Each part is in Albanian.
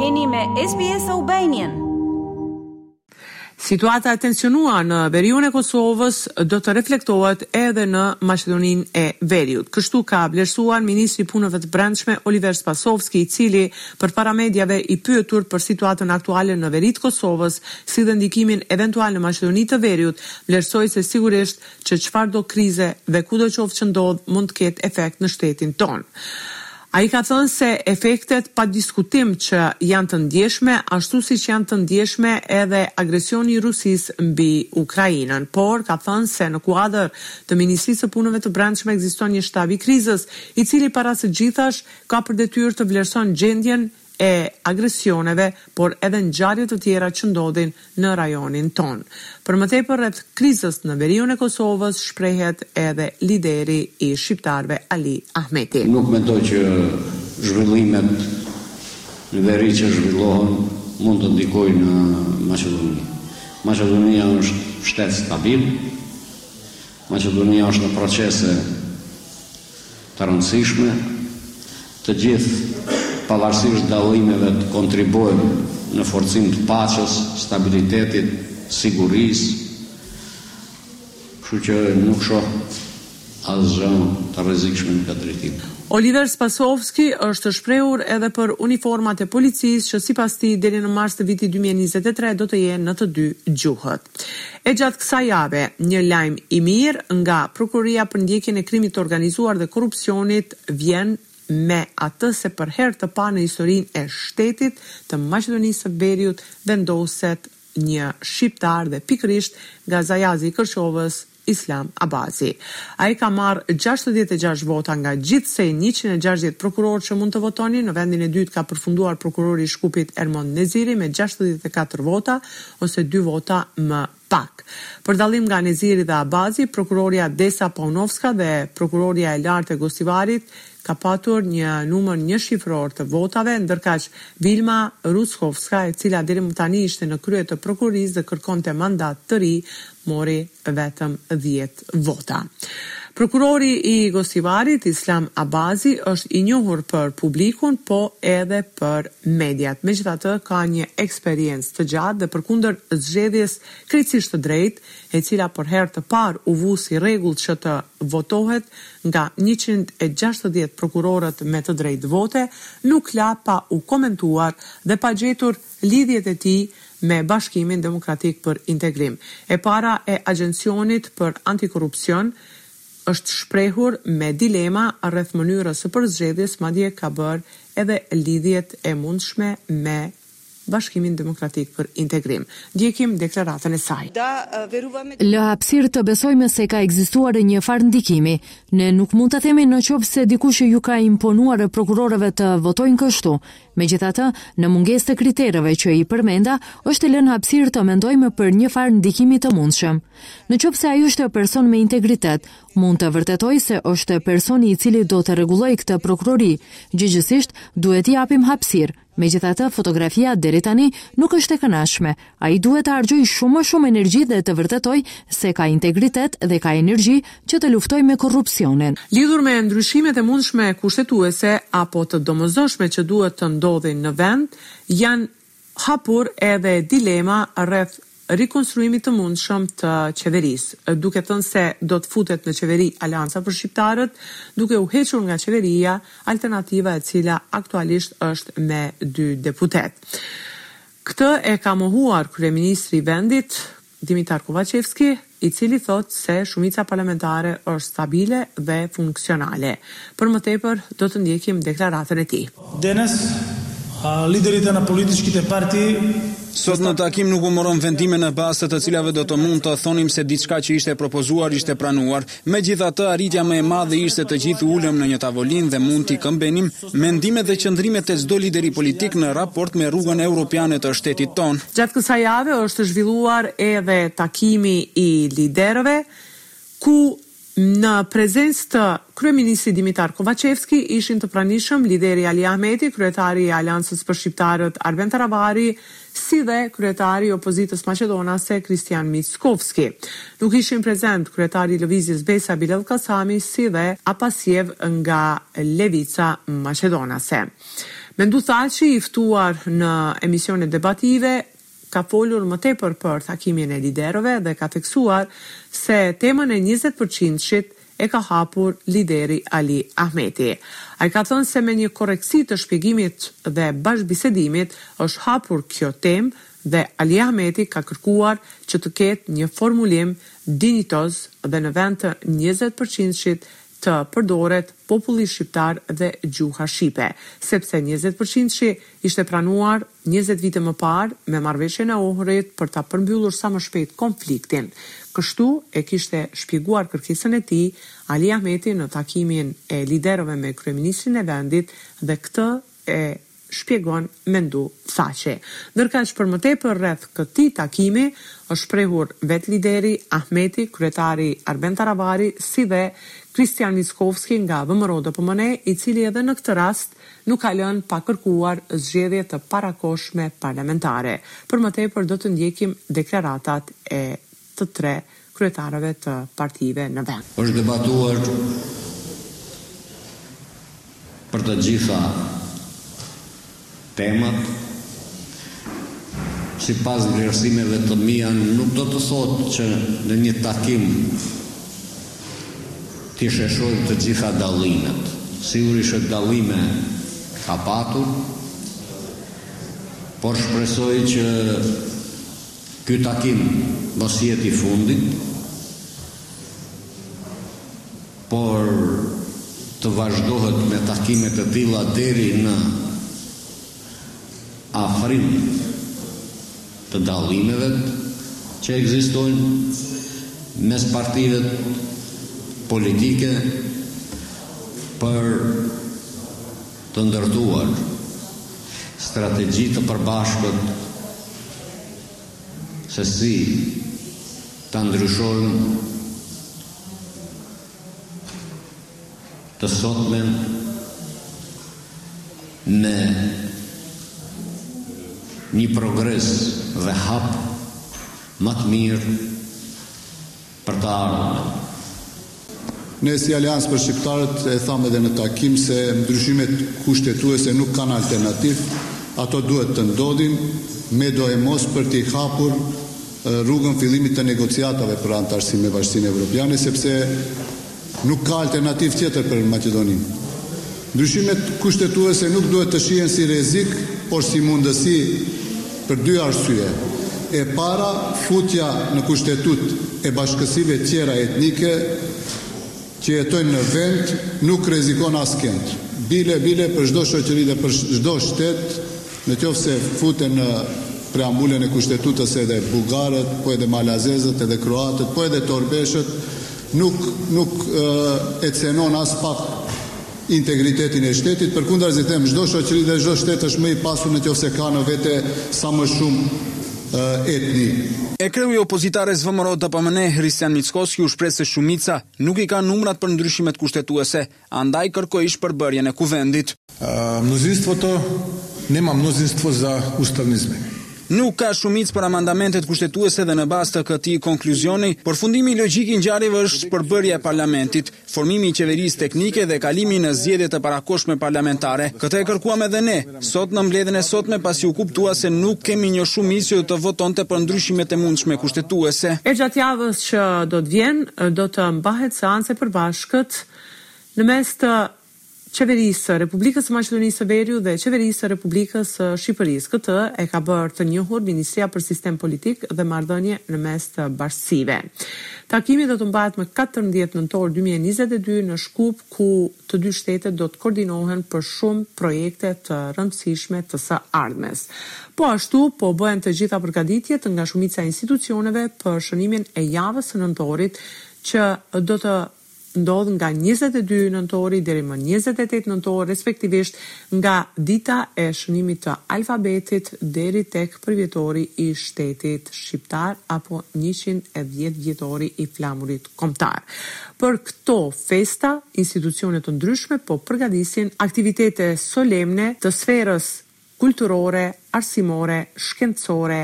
Jeni me SBS Albanian. Situata e tensionuar në veriun e Kosovës do të reflektohet edhe në Maqedoninë e Veriut. Kështu ka vlerësuar ministri i Punëve të Brendshme, Oliver Spasovski, i cili përpara mediave i pyetur për situatën aktuale në veri të Kosovës, si dhe ndikimin eventual në Maqedoni të Veriut, vlerësoi se sigurisht që çfarëdo krize dhe kudo qoftë që ndodh mund të ketë efekt në shtetin tonë. Ai ka thënë se efektet pa diskutim që janë të ndjeshme, ashtu siç janë të ndjeshme edhe agresioni i Rusisë mbi Ukrainën, por ka thënë se në kuadër të Ministrisë së Punëve të Brendshme ekziston një shtab i krizës, i cili para së gjithash ka për detyrë të vlerëson gjendjen e agresioneve, por edhe ngjarje të tjera që ndodhin në rajonin tonë. Për më tepër rreth krizës në veriun e Kosovës shprehet edhe lideri i shqiptarëve Ali Ahmeti. Nuk mendoj që zhvillimet në veri që zhvillohen mund të ndikojnë në Maqedoni. Maqedonia është shtet stabil Maqedonia është në procese të rëndësishme. Të gjithë, pavarësisht dallimeve, të kontribuojmë në forcim të paqes, stabilitetit, sigurisë. Kështu që nuk shoh asgjë të rrezikshme në këtë drejtim. Oliver Spasovski është shprehur edhe për uniformat e policisë që sipas tij deri në mars të vitit dy mijë e njëzet e tre do të jenë në të dy gjuhët. E gjatë kësaj jave, një lajm i mirë nga Prokuroria për Ndjekjen e Krimit të Organizuar dhe Korrupsionit vjen me atë se për herë të parë në historinë e shtetit të Maqedonisë së Veriut vendoset një shqiptar dhe pikërisht nga Zajazi i Kërçovës, Islam Abazi. Ai ka marrë gjashtëdhjetë e gjashtë vota nga gjithsej njëqind e gjashtëdhjetë prokurorë që mund të votonin, në vendin e dytë ka përfunduar prokurori i Shkupit Ermond Neziri me gjashtëdhjetë e katër vota ose dy vota më pak. Për dallim nga Neziri dhe Abazi, prokurorja Desa Paunovska dhe prokurorja e lartë e Gostivarit ka patur një numër njëshifror të votave, ndërkaq Vilma Ruskovska, e cila deri më tani ishte në krye të prokurorisë dhe kërkonte mandat të ri, mori vetëm dhjetë vota. Prokurori i Gostivarit, Islam Abazi, është i njohur për publikun, po edhe për mediat. Megjithatë, ka një eksperiencë të gjatë dhe përkundër zgjedhjes krejtësisht të drejtë, e cila për herë të parë u vu si rregull që të votohet nga njëqind e gjashtëdhjetë prokurorët me të drejtë vote, nuk la pa u komentuar dhe pa gjetur Lidhjet e tij me Bashkimin Demokratik për Integrim, e para e Agjencionit për Antikorrupsion, është shprehur me dilema rreth mënyrës së përzgjedhjes, madje ka bërë edhe lidhjet e mundshme me Bashkimin Demokratik për Integrim. Ndjekim deklaratën e saj. Lë hapësirë të besojmë se ka ekzistuar një farë ndikimi. Ne nuk mund të themi në qoftë se dikush ju ka imponuar prokurorëve të votojnë kështu, Megjithatë, në mungesë të kritereve që i përmenda, është e lënë hapësirë të mendojmë për një farë ndikimi të mundshëm. Në qoftë se ai është person me integritet, mund të vërtetojë se është personi i cili do të rregullojë këtë prokurori, gjëgjësisht duhet t'i japim hapësirë. Megjithatë, fotografia deri tani nuk është e kënaqshme, Ai duhet të harxhojë shumë më shumë energji dhe të vërtetojë se ka integritet dhe ka energji që të luftojë me korrupsionin. Lidhur me ndryshimet e mundshme kushtetuese apo të domosdoshme që duhet të ndodhin në vend, janë hapur edhe dilema rreth rikonstruimit të mundshëm të qeverisë, duke thënë se do të futet në qeveri Aleanca për Shqiptarët, duke u hequr nga qeveria Alternativa e cila aktualisht është me dy deputetë. Këtë e ka mohuar kryeministri i vendit, Dimitar Kovaçevski, i cili thotë se shumica parlamentare është stabile dhe funksionale. Për më tepër, do të ndjekim deklaratën e tij. Denes, liderite na politiçkite partii. Sot në takim nuk u morën vendime në bazë të të cilave do të mund të thonim se diçka që ishte propozuar ishte pranuar. Megjithatë, arritja më e madhe ishte të gjithë u ulëm në një tavolinë dhe mund t'i këmbenim mendimet dhe qëndrimet e çdo lideri politik në raport me rrugën europiane të shtetit tonë. Gjatë kësaj jave është zhvilluar edhe takimi i liderëve, ku në prezencë të kryeministrit Dimitar Kovaçevski ishin të pranishëm lideri Ali Ahmeti, kryetari i Aleancës për Shqiptarët Arben Taravari, si dhe kryetari i opozitës maqedonase, Kristijan Mickovski. Nuk ishin prezent kryetari i Lëvizjes Besa Bilal Kasami si dhe Apasjev nga Levica Maqedonase. Menduh Thaçi i ftuar në emisione debative ka folur më tepër për takimin e liderëve dhe ka theksuar se temën e njëzet përqindëshit e ka hapur lideri Ali Ahmeti. Ai ka thënë se me një korrektësi të shpjegimit dhe bashkëbisedimit është hapur kjo temë dhe Ali Ahmeti ka kërkuar që të ketë një formulim dinjitoz dhe në vend të njëzet përqindëshit të përdoret populli shqiptar dhe gjuha shqipe, sepse njëzet përqindëshi ishte pranuar njëzet vite më parë, me Marrëveshjen e Ohrit për ta përmbyllur sa më shpejt konfliktin. Kështu e kishte shpjeguar kërkesën e tij, Ali Ahmeti në takimin e liderëve me kryeministrin e vendit dhe këtë e shpjegon Menduh Thaçi. Ndërkaq, për më tepër rreth këtij takimi, është shprehur vetë lideri Ahmeti, kryetari Arben Taravari, si dhe Hristijan Mickoski nga VMRO-DPMNE, i cili edhe në këtë rast, nuk ka lënë pa kërkuar zgjedhje të parakohshme parlamentare. Për më tepër do të ndjekim deklaratat e të tre kryetarëve të partive në vend. Është debatuar për të gjitha temat. Sipas vlerësimeve të mia nuk do të thotë që në një takim t'i sheshojë të gjitha dallimet. Sigurisht se dallime ka patur, por shpresoj që ky takim mos jetë i fundit, por të vazhdohet me takime të tilla deri në afrim të dallimeve që ekzistojnë mes partive politike për të ndërtuar strategji të përbashkët se si ta ndryshojmë të sotmen me një progres dhe hap më të mirë për të ardhmen. Ne si Aleancë për Shqiptarët e thamë edhe në takim se ndryshimet kushtetuese nuk kanë alternativë, ato duhet të ndodhin, medoemos për t'i hapur rrugën fillimit të negociatave për anëtarësim me Bashkësinë Evropiane, sepse Nuk ka alternativë tjetër për Maqedoninë. Ndryshimet kushtetuese nuk duhet të shihen si rrezik, por si mundësi për dy arsye. E para, futja në Kushtetutë e bashkësive tjera etnike që jetojnë në vend nuk rrezikon askënd, bile bile për çdo shoqëri dhe për çdo shtet, në qoftë se futen në preambulën e Kushtetutës edhe bullgarët, po edhe malazezët, edhe kroatët, po edhe torbeshët, Nuk, nuk e cenon aspak integritetin e shtetit, përkundrazi them, çdo shoqëri dhe çdo shtet është më i pasur në qoftë se ka në vete sa më shumë etni. E kreu i opozitares VMRO-DPMNE, Hristijan Mickoski u shpreh se shumica nuk i ka numrat për ndryshimet kushtetuese. Andaj kërkoi shpërbërjen e Kuvendit. Mnozinstvo nema mnozinstvo za ustavni izmeni. Nuk ka shumicë për amandamentet kushtetuese dhe në bazë të këtij konkluzioni, përfundimi logjik i ngjarjeve është shpërbërja e Parlamentit, formimi i Qeverisë teknike dhe kalimi në zgjedhje të parakohshme parlamentare. Këtë e kërkuam edhe ne, sot në mbledhjen e sotme pasi u kuptua se nuk kemi një shumicë që do të votonte për ndryshimet e mundshme kushtetuese. E gjatë javës që do të vjen, do të mbahet seancë e përbashkët në mes të Qeverisë së Republikës së Maqedonisë së Veriut dhe Qeverisë së Republikës së Shqipërisë. Këtë e ka bërë të njohur Ministria për Sistem Politik dhe Marrëdhënie në mes të Bashkësive. Takimi do të mbahet më katërmbëdhjetë nëntor dy mijë e njëzet e dy në Shkup, ku të dy shtetet do të koordinohen për shumë projekte të rëndësishme të së ardhmes. Po ashtu, po bëhen të gjitha përgatitjet nga shumica e institucioneve për shënimin e javës së nëntorit që do të ndodh nga njëzet e dy nëntori deri më njëzet e tetë nëntor respektivisht nga dita e shënimit të alfabetit deri tek përvjetori i shtetit shqiptar apo njëqind e dhjetë vjetori i flamurit kombëtar. Për këto festa institucione të ndryshme po përgatisin aktivitete solemne të sferës kulturore, arsimore, shkencore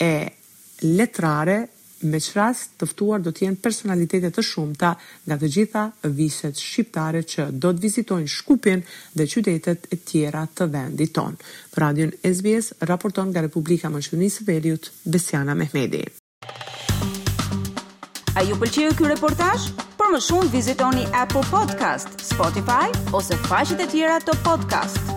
e. letrare me ç'rast të ftuar do të jenë personalitete të shumta nga të gjitha viset shqiptare që do të vizitojnë Shkupin dhe qytetet e tjera të vendit tonë. Për Radion SBS raporton nga Republika e Maqedonisë së Veriut, Besiana Mehmeti. A ju pëlqeu ky reportazh? Për më shumë vizitoni Apple Podcast, Spotify ose faqet e tjera të podcast.